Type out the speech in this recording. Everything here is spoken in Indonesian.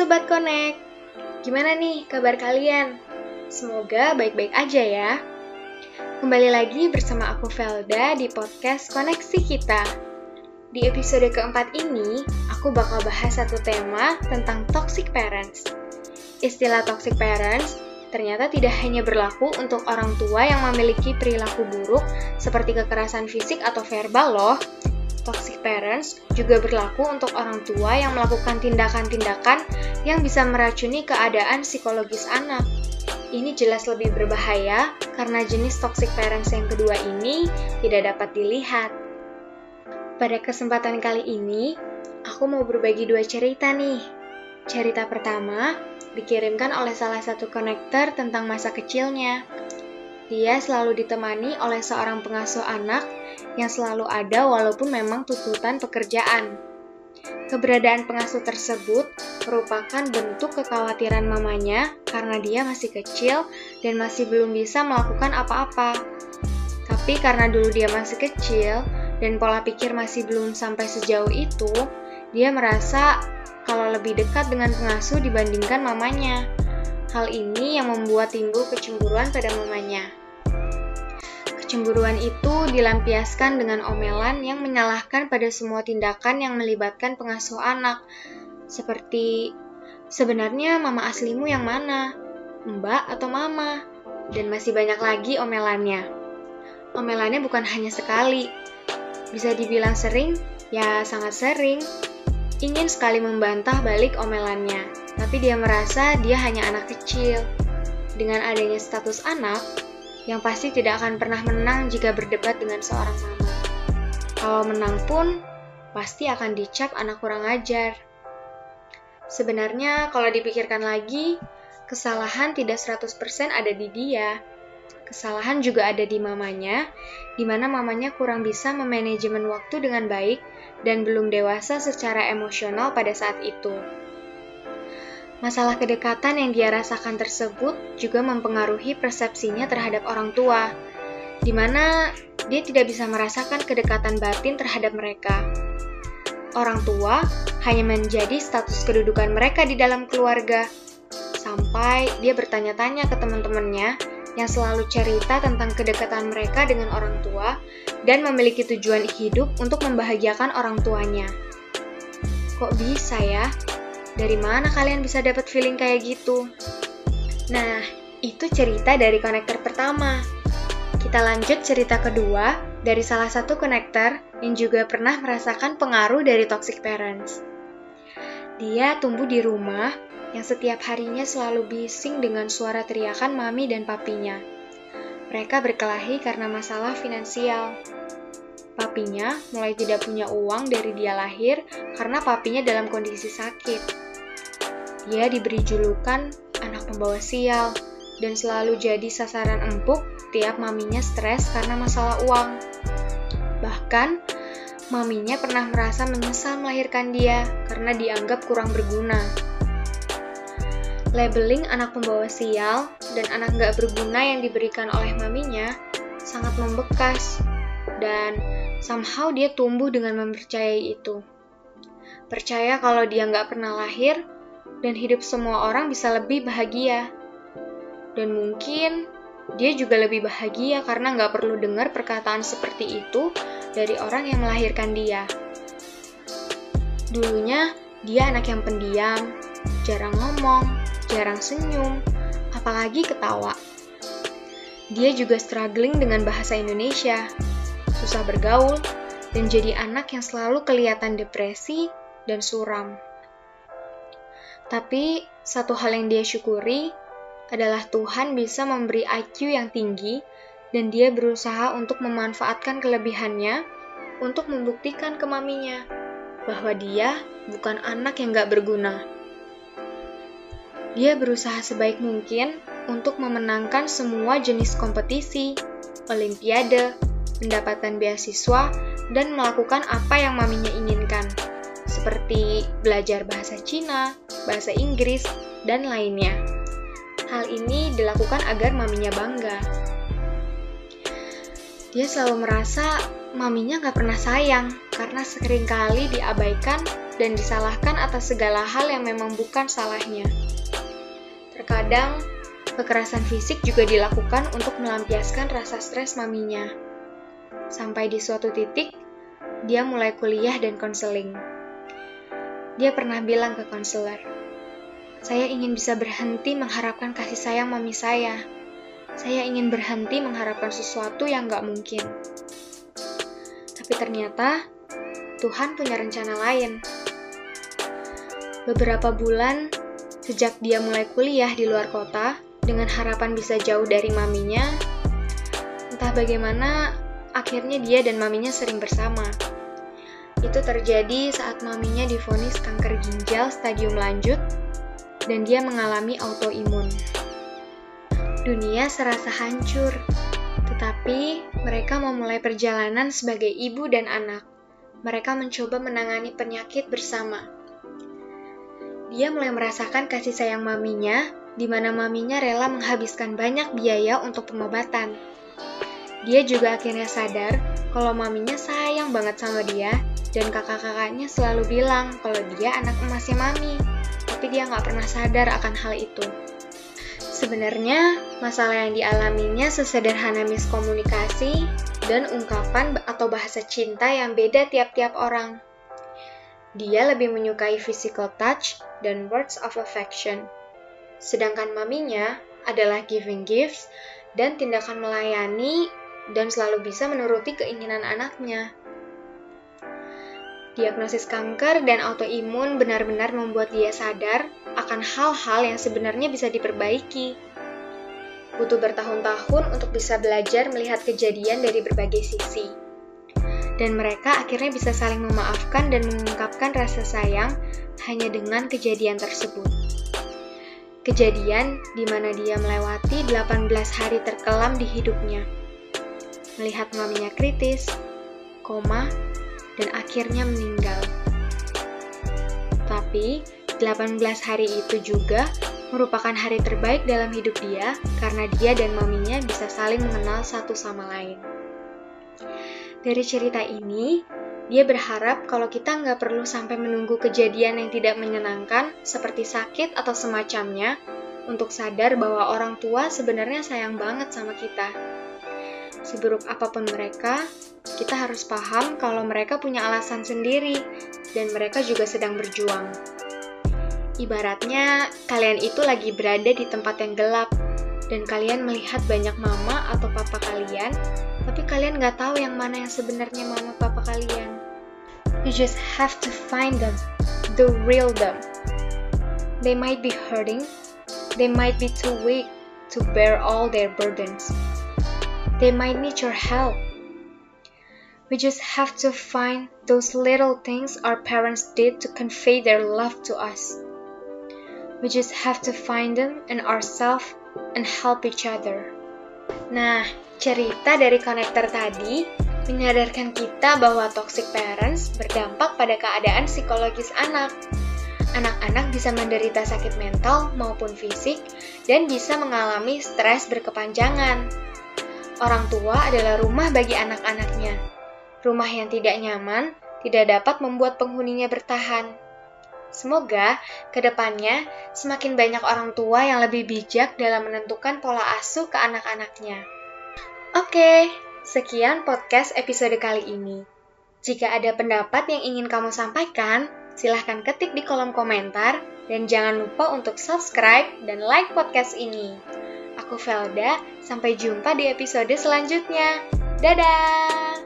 Sobat Connect, gimana nih kabar kalian? Semoga baik-baik aja ya. Kembali lagi bersama aku Velda di podcast Koneksi Kita. Di episode keempat ini, aku bakal bahas satu tema tentang toxic parents. Istilah toxic parents ternyata tidak hanya berlaku untuk orang tua yang memiliki perilaku buruk seperti kekerasan fisik atau verbal loh, toxic parents juga berlaku untuk orang tua yang melakukan tindakan-tindakan yang bisa meracuni keadaan psikologis anak. Ini jelas lebih berbahaya karena jenis toxic parents yang kedua ini tidak dapat dilihat. Pada kesempatan kali ini, aku mau berbagi dua cerita nih. Cerita pertama dikirimkan oleh salah satu konektor tentang masa kecilnya. Dia selalu ditemani oleh seorang pengasuh anak yang selalu ada walaupun memang tuntutan pekerjaan. Keberadaan pengasuh tersebut merupakan bentuk kekhawatiran mamanya karena dia masih kecil dan masih belum bisa melakukan apa-apa. Tapi karena dulu dia masih kecil dan pola pikir masih belum sampai sejauh itu, dia merasa kalau lebih dekat dengan pengasuh dibandingkan mamanya. Hal ini yang membuat timbul kecemburuan pada mamanya. Kecemburuan itu dilampiaskan dengan omelan yang menyalahkan pada semua tindakan yang melibatkan pengasuh anak, seperti sebenarnya mama aslimu yang mana, mbak atau mama, dan masih banyak lagi omelannya. Omelannya bukan hanya sekali, bisa dibilang sering, ya sangat sering. Ingin sekali membantah balik omelannya, tapi dia merasa dia hanya anak kecil. Dengan adanya status anak, yang pasti tidak akan pernah menang jika berdebat dengan seorang mama. Kalau menang pun, pasti akan dicap anak kurang ajar. Sebenarnya kalau dipikirkan lagi, kesalahan tidak 100% ada di dia. Kesalahan juga ada di mamanya, di mana mamanya kurang bisa memanajemen waktu dengan baik dan belum dewasa secara emosional pada saat itu. Masalah kedekatan yang dia rasakan tersebut juga mempengaruhi persepsinya terhadap orang tua, di mana dia tidak bisa merasakan kedekatan batin terhadap mereka. Orang tua hanya menjadi status kedudukan mereka di dalam keluarga, sampai dia bertanya-tanya ke teman-temannya yang selalu cerita tentang kedekatan mereka dengan orang tua dan memiliki tujuan hidup untuk membahagiakan orang tuanya. Kok bisa ya? Dari mana kalian bisa dapat feeling kayak gitu? Nah, itu cerita dari konektor pertama. Kita lanjut cerita kedua dari salah satu konektor yang juga pernah merasakan pengaruh dari toxic parents. Dia tumbuh di rumah yang setiap harinya selalu bising dengan suara teriakan mami dan papinya. Mereka berkelahi karena masalah finansial. Papinya mulai tidak punya uang dari dia lahir karena papinya dalam kondisi sakit. Dia diberi julukan anak pembawa sial dan selalu jadi sasaran empuk tiap maminya stres karena masalah uang. Bahkan, maminya pernah merasa menyesal melahirkan dia karena dianggap kurang berguna. Labeling anak pembawa sial dan anak gak berguna yang diberikan oleh maminya sangat membekas dan somehow dia tumbuh dengan mempercayai itu. Percaya kalau dia nggak pernah lahir dan hidup semua orang bisa lebih bahagia. Dan mungkin dia juga lebih bahagia karena nggak perlu dengar perkataan seperti itu dari orang yang melahirkan dia. Dulunya, dia anak yang pendiam, jarang ngomong, jarang senyum, apalagi ketawa. Dia juga struggling dengan bahasa Indonesia, susah bergaul, dan jadi anak yang selalu kelihatan depresi dan suram. Tapi satu hal yang dia syukuri adalah Tuhan bisa memberi IQ yang tinggi dan dia berusaha untuk memanfaatkan kelebihannya untuk membuktikan ke maminya bahwa dia bukan anak yang gak berguna. Dia berusaha sebaik mungkin untuk memenangkan semua jenis kompetisi, olimpiade, mendapatkan beasiswa, dan melakukan apa yang maminya inginkan, seperti belajar bahasa Cina, bahasa Inggris, dan lainnya. Hal ini dilakukan agar maminya bangga. Dia selalu merasa maminya gak pernah sayang karena sering kali diabaikan dan disalahkan atas segala hal yang memang bukan salahnya. Terkadang, kekerasan fisik juga dilakukan untuk melampiaskan rasa stres maminya. Sampai di suatu titik, dia mulai kuliah dan konseling. Dia pernah bilang ke konselor, "Saya ingin bisa berhenti mengharapkan kasih sayang mami saya. Saya ingin berhenti mengharapkan sesuatu yang gak mungkin." Tapi ternyata Tuhan punya rencana lain. Beberapa bulan sejak dia mulai kuliah di luar kota dengan harapan bisa jauh dari maminya, entah bagaimana akhirnya dia dan maminya sering bersama. Itu terjadi saat maminya difonis kanker ginjal stadium lanjut dan dia mengalami autoimun. Dunia serasa hancur, tetapi mereka memulai perjalanan sebagai ibu dan anak. Mereka mencoba menangani penyakit bersama. Dia mulai merasakan kasih sayang maminya, di mana maminya rela menghabiskan banyak biaya untuk pengobatan. Dia juga akhirnya sadar kalau maminya sayang banget sama dia, dan kakak-kakaknya selalu bilang kalau dia anak emasnya mami, tapi dia nggak pernah sadar akan hal itu. Sebenarnya, masalah yang dialaminya sesederhana miskomunikasi dan ungkapan atau bahasa cinta yang beda tiap-tiap orang. Dia lebih menyukai physical touch dan words of affection. Sedangkan maminya adalah giving gifts dan tindakan melayani dan selalu bisa menuruti keinginan anaknya. Diagnosis kanker dan autoimun benar-benar membuat dia sadar akan hal-hal yang sebenarnya bisa diperbaiki. Butuh bertahun-tahun untuk bisa belajar melihat kejadian dari berbagai sisi dan mereka akhirnya bisa saling memaafkan dan mengungkapkan rasa sayang hanya dengan kejadian tersebut. Kejadian di mana dia melewati 18 hari terkelam di hidupnya. Melihat maminya kritis, koma, dan akhirnya meninggal. Tapi, 18 hari itu juga merupakan hari terbaik dalam hidup dia karena dia dan maminya bisa saling mengenal satu sama lain. Dari cerita ini, dia berharap kalau kita nggak perlu sampai menunggu kejadian yang tidak menyenangkan seperti sakit atau semacamnya untuk sadar bahwa orang tua sebenarnya sayang banget sama kita. Seburuk apa pun mereka, kita harus paham kalau mereka punya alasan sendiri dan mereka juga sedang berjuang. Ibaratnya, kalian itu lagi berada di tempat yang gelap dan kalian melihat banyak mama atau papa kalian tapi kalian nggak tahu yang mana yang sebenarnya mama papa kalian. You just have to find them, the real them. They might be hurting, they might be too weak to bear all their burdens. They might need your help. We just have to find those little things our parents did to convey their love to us. We just have to find them in ourselves and help each other. Nah, cerita dari konektor tadi menyadarkan kita bahwa toxic parents berdampak pada keadaan psikologis anak. Anak-anak bisa menderita sakit mental maupun fisik dan bisa mengalami stres berkepanjangan. Orang tua adalah rumah bagi anak-anaknya. Rumah yang tidak nyaman tidak dapat membuat penghuninya bertahan. Semoga ke depannya semakin banyak orang tua yang lebih bijak dalam menentukan pola asuh ke anak-anaknya. Oke, sekian podcast episode kali ini. Jika ada pendapat yang ingin kamu sampaikan, silahkan ketik di kolom komentar dan jangan lupa untuk subscribe dan like podcast ini. Aku Felda, sampai jumpa di episode selanjutnya. Dadah!